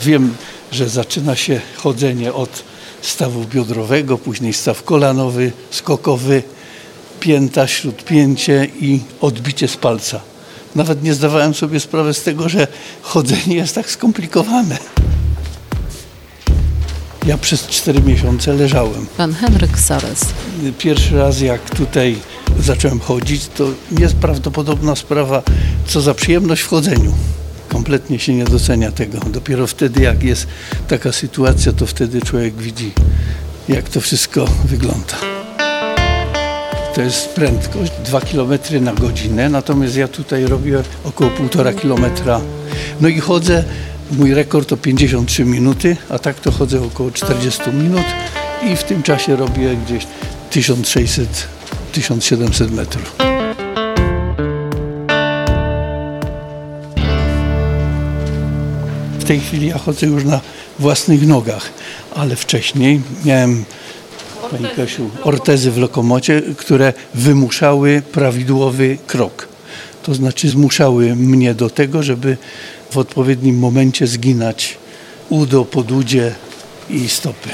Wiem, że zaczyna się chodzenie od stawu biodrowego, później staw kolanowy, skokowy, pięta, śródpięcie i odbicie z palca. Nawet nie zdawałem sobie sprawy z tego, że chodzenie jest tak skomplikowane. Ja przez cztery miesiące leżałem. Pan Henryk Sares. Pierwszy raz jak tutaj zacząłem chodzić, to nieprawdopodobna sprawa, co za przyjemność w chodzeniu kompletnie się nie docenia tego. Dopiero wtedy, jak jest taka sytuacja, to wtedy człowiek widzi, jak to wszystko wygląda. To jest prędkość 2 km na godzinę, natomiast ja tutaj robię około 1,5 km. No i chodzę, mój rekord to 53 minuty, a tak to chodzę około 40 minut i w tym czasie robię gdzieś 1600-1700 metrów. Tej chwili ja chodzę już na własnych nogach, ale wcześniej miałem Pani Kasiu, ortezy w lokomocie, które wymuszały prawidłowy krok. To znaczy zmuszały mnie do tego, żeby w odpowiednim momencie zginać udo, podudzie i stopy.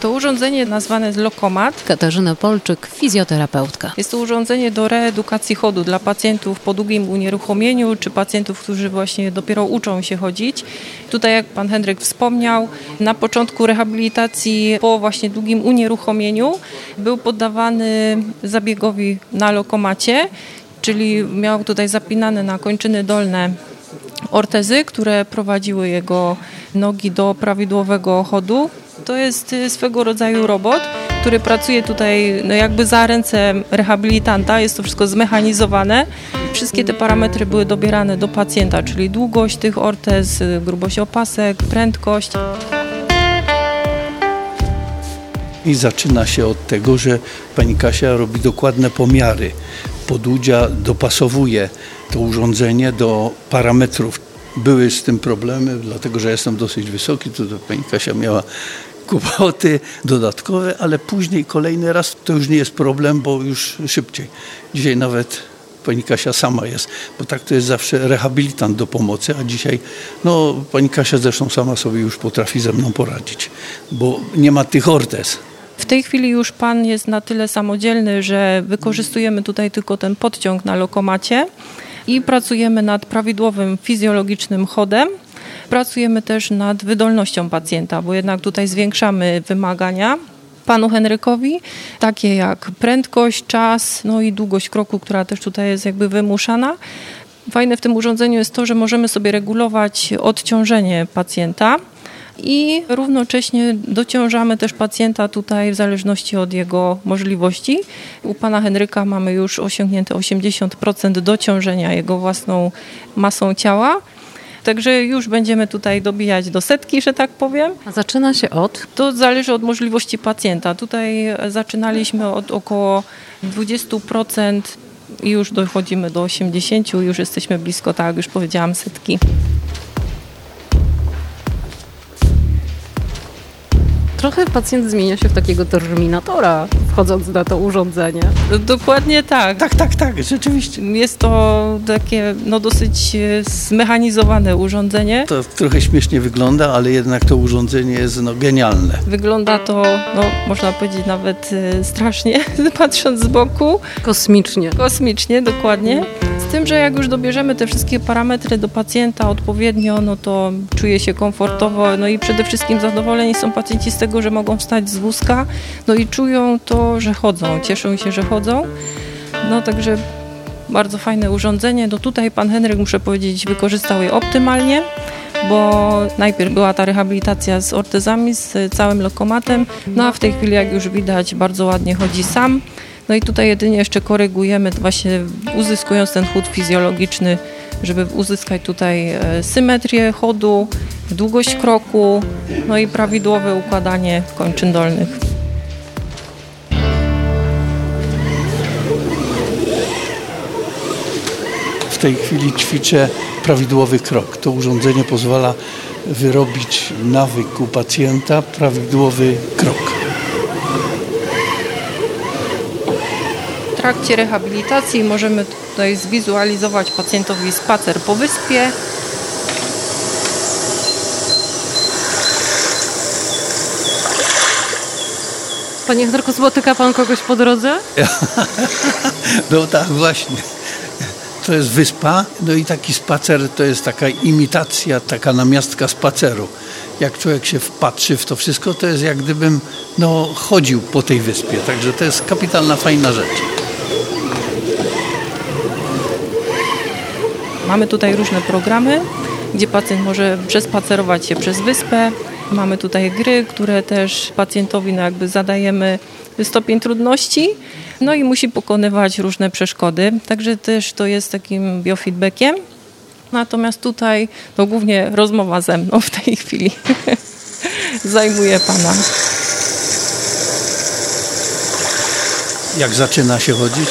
To urządzenie nazwane jest Lokomat. Katarzyna Polczyk, fizjoterapeutka. Jest to urządzenie do reedukacji chodu dla pacjentów po długim unieruchomieniu, czy pacjentów, którzy właśnie dopiero uczą się chodzić. Tutaj, jak pan Henryk wspomniał, na początku rehabilitacji po właśnie długim unieruchomieniu był poddawany zabiegowi na lokomacie, czyli miał tutaj zapinane na kończyny dolne ortezy, które prowadziły jego nogi do prawidłowego chodu. To jest y, swego rodzaju robot, który pracuje tutaj no jakby za ręce rehabilitanta. Jest to wszystko zmechanizowane. Wszystkie te parametry były dobierane do pacjenta, czyli długość tych ortez, y, grubość opasek, prędkość. I zaczyna się od tego, że pani Kasia robi dokładne pomiary. Podudzia dopasowuje to urządzenie do parametrów. Były z tym problemy, dlatego że jestem dosyć wysoki, to, pani Kasia miała kłopoty dodatkowe, ale później kolejny raz to już nie jest problem, bo już szybciej. Dzisiaj nawet pani Kasia sama jest, bo tak to jest zawsze rehabilitant do pomocy, a dzisiaj, no pani Kasia zresztą sama sobie już potrafi ze mną poradzić, bo nie ma tych ortez. W tej chwili już pan jest na tyle samodzielny, że wykorzystujemy tutaj tylko ten podciąg na lokomacie i pracujemy nad prawidłowym fizjologicznym chodem. Pracujemy też nad wydolnością pacjenta, bo jednak tutaj zwiększamy wymagania panu Henrykowi, takie jak prędkość, czas, no i długość kroku, która też tutaj jest jakby wymuszana. Fajne w tym urządzeniu jest to, że możemy sobie regulować odciążenie pacjenta i równocześnie dociążamy też pacjenta tutaj w zależności od jego możliwości. U pana Henryka mamy już osiągnięte 80% dociążenia jego własną masą ciała. Także już będziemy tutaj dobijać do setki, że tak powiem. A zaczyna się od? To zależy od możliwości pacjenta. Tutaj zaczynaliśmy od około 20% i już dochodzimy do 80, już jesteśmy blisko, tak jak już powiedziałam, setki. Trochę pacjent zmienia się w takiego terminatora, wchodząc na to urządzenie. Dokładnie tak. Tak, tak, tak, rzeczywiście. Jest to takie no, dosyć e, zmechanizowane urządzenie. To trochę śmiesznie wygląda, ale jednak to urządzenie jest no, genialne. Wygląda to, no, można powiedzieć nawet e, strasznie, patrząc z boku. Kosmicznie. Kosmicznie, dokładnie. Tym, że jak już dobierzemy te wszystkie parametry do pacjenta odpowiednio, no to czuje się komfortowo, no i przede wszystkim zadowoleni są pacjenci z tego, że mogą wstać z wózka, no i czują to, że chodzą, cieszą się, że chodzą. No także bardzo fajne urządzenie. No tutaj pan Henryk, muszę powiedzieć, wykorzystał je optymalnie bo najpierw była ta rehabilitacja z ortezami, z całym lokomatem, no a w tej chwili, jak już widać, bardzo ładnie chodzi sam. No i tutaj jedynie jeszcze korygujemy, właśnie uzyskując ten chód fizjologiczny, żeby uzyskać tutaj e, symetrię chodu, długość kroku, no i prawidłowe układanie kończyn dolnych. W tej chwili ćwiczę prawidłowy krok. To urządzenie pozwala wyrobić nawyk u pacjenta prawidłowy krok. Trakcie rehabilitacji możemy tutaj zwizualizować pacjentowi spacer po wyspie. Panie Henryku, spotyka Pan kogoś po drodze? No tak, właśnie. To jest wyspa, no i taki spacer to jest taka imitacja, taka namiastka spaceru. Jak człowiek się wpatrzy w to wszystko, to jest jak gdybym no, chodził po tej wyspie. Także to jest kapitalna, fajna rzecz. Mamy tutaj różne programy, gdzie pacjent może przespacerować się przez wyspę. Mamy tutaj gry, które też pacjentowi no jakby zadajemy stopień trudności, no i musi pokonywać różne przeszkody. Także też to jest takim biofeedbackiem. Natomiast tutaj no głównie rozmowa ze mną w tej chwili zajmuje Pana. Jak zaczyna się chodzić,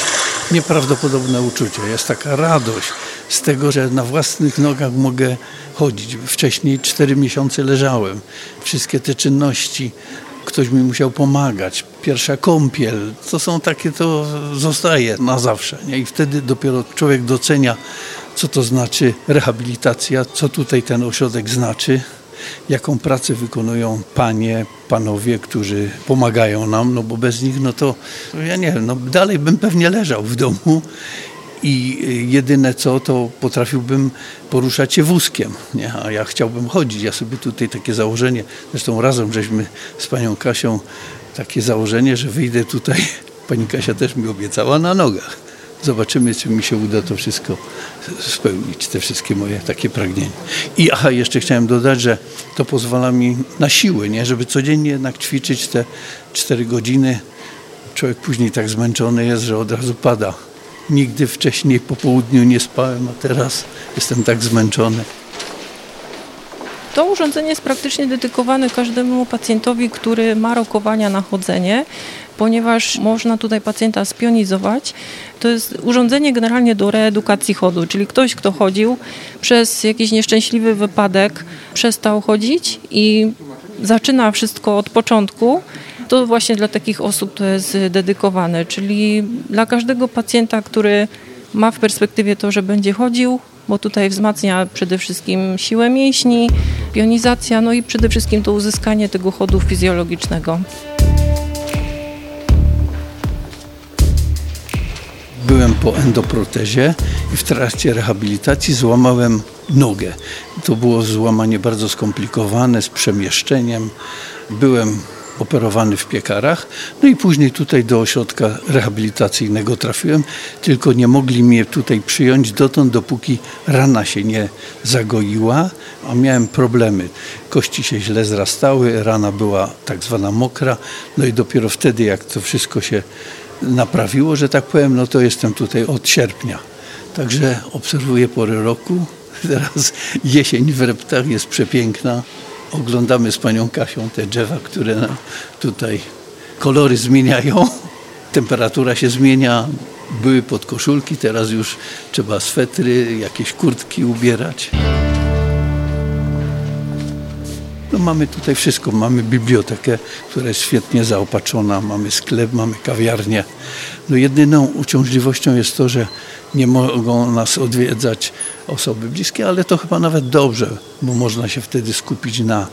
nieprawdopodobne uczucie. Jest taka radość z tego, że na własnych nogach mogę chodzić. Wcześniej cztery miesiące leżałem. Wszystkie te czynności, ktoś mi musiał pomagać. Pierwsza kąpiel, to są takie, to zostaje na zawsze. Nie? I wtedy dopiero człowiek docenia, co to znaczy rehabilitacja, co tutaj ten ośrodek znaczy, jaką pracę wykonują panie, panowie, którzy pomagają nam, no bo bez nich, no to ja nie wiem, no dalej bym pewnie leżał w domu i jedyne co, to potrafiłbym poruszać się wózkiem, nie? a ja chciałbym chodzić. Ja sobie tutaj takie założenie, zresztą razem żeśmy z panią Kasią takie założenie, że wyjdę tutaj, pani Kasia też mi obiecała, na nogach. Zobaczymy, czy mi się uda to wszystko spełnić, te wszystkie moje takie pragnienia. I aha, jeszcze chciałem dodać, że to pozwala mi na siły, nie? żeby codziennie jednak ćwiczyć te 4 godziny. Człowiek później tak zmęczony jest, że od razu pada. Nigdy wcześniej po południu nie spałem, a teraz jestem tak zmęczony. To urządzenie jest praktycznie dedykowane każdemu pacjentowi, który ma rokowania na chodzenie, ponieważ można tutaj pacjenta spionizować. To jest urządzenie generalnie do reedukacji chodu, czyli ktoś, kto chodził przez jakiś nieszczęśliwy wypadek, przestał chodzić i zaczyna wszystko od początku, to właśnie dla takich osób to jest dedykowane, czyli dla każdego pacjenta, który ma w perspektywie to, że będzie chodził, bo tutaj wzmacnia przede wszystkim siłę mięśni, pionizacja, no i przede wszystkim to uzyskanie tego chodu fizjologicznego. Byłem po endoprotezie i w trakcie rehabilitacji złamałem nogę. To było złamanie bardzo skomplikowane z przemieszczeniem. Byłem operowany w piekarach. No i później tutaj do ośrodka rehabilitacyjnego trafiłem, tylko nie mogli mnie tutaj przyjąć dotąd, dopóki rana się nie zagoiła, a miałem problemy. Kości się źle zrastały, rana była tak zwana mokra, no i dopiero wtedy, jak to wszystko się naprawiło, że tak powiem, no to jestem tutaj od sierpnia. Także obserwuję pory roku. Teraz jesień w Reptach jest przepiękna oglądamy z panią Kasią te drzewa, które nam tutaj kolory zmieniają. Temperatura się zmienia. Były podkoszulki, teraz już trzeba swetry, jakieś kurtki ubierać. No mamy tutaj wszystko. Mamy bibliotekę, która jest świetnie zaopatrzona, mamy sklep, mamy kawiarnię. No jedyną uciążliwością jest to, że nie mogą nas odwiedzać osoby bliskie, ale to chyba nawet dobrze, bo można się wtedy skupić na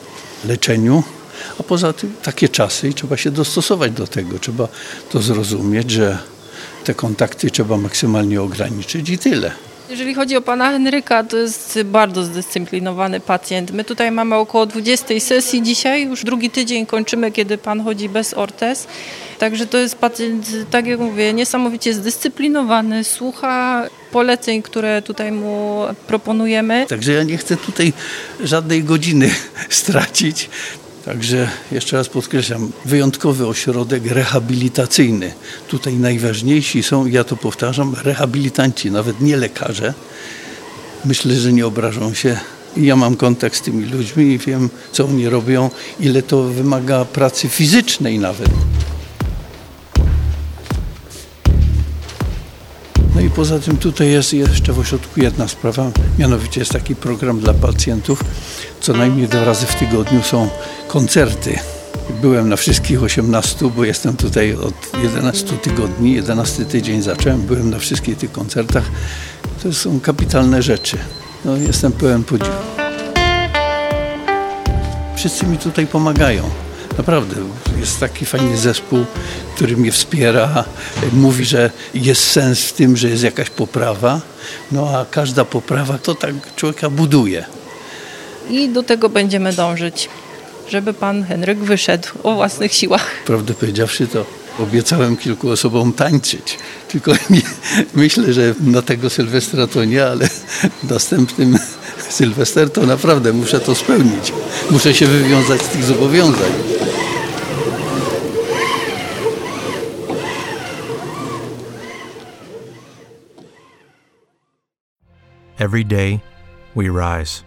leczeniu. A poza tym takie czasy i trzeba się dostosować do tego. Trzeba to zrozumieć, że te kontakty trzeba maksymalnie ograniczyć i tyle. Jeżeli chodzi o pana Henryka, to jest bardzo zdyscyplinowany pacjent. My tutaj mamy około 20 sesji dzisiaj, już drugi tydzień kończymy, kiedy pan chodzi bez ortez. Także to jest pacjent, tak jak mówię, niesamowicie zdyscyplinowany, słucha poleceń, które tutaj mu proponujemy. Także ja nie chcę tutaj żadnej godziny stracić. Także jeszcze raz podkreślam, wyjątkowy ośrodek rehabilitacyjny. Tutaj najważniejsi są, ja to powtarzam, rehabilitanci, nawet nie lekarze. Myślę, że nie obrażą się. Ja mam kontakt z tymi ludźmi i wiem, co oni robią, ile to wymaga pracy fizycznej nawet. No i poza tym tutaj jest jeszcze w ośrodku jedna sprawa, mianowicie jest taki program dla pacjentów. Co najmniej dwa razy w tygodniu są koncerty. Byłem na wszystkich 18, bo jestem tutaj od 11 tygodni, 11 tydzień zacząłem, byłem na wszystkich tych koncertach. To są kapitalne rzeczy. No, jestem pełen podziwu. Wszyscy mi tutaj pomagają. Naprawdę, jest taki fajny zespół, który mnie wspiera, mówi, że jest sens w tym, że jest jakaś poprawa, no a każda poprawa to tak człowieka buduje. I do tego będziemy dążyć, żeby pan Henryk wyszedł o własnych siłach. Prawdę powiedziawszy, to obiecałem kilku osobom tańczyć. Tylko nie, myślę, że na tego Sylwestra to nie, ale następnym Sylwester to naprawdę muszę to spełnić. Muszę się wywiązać z tych zobowiązań. Every day, we rise,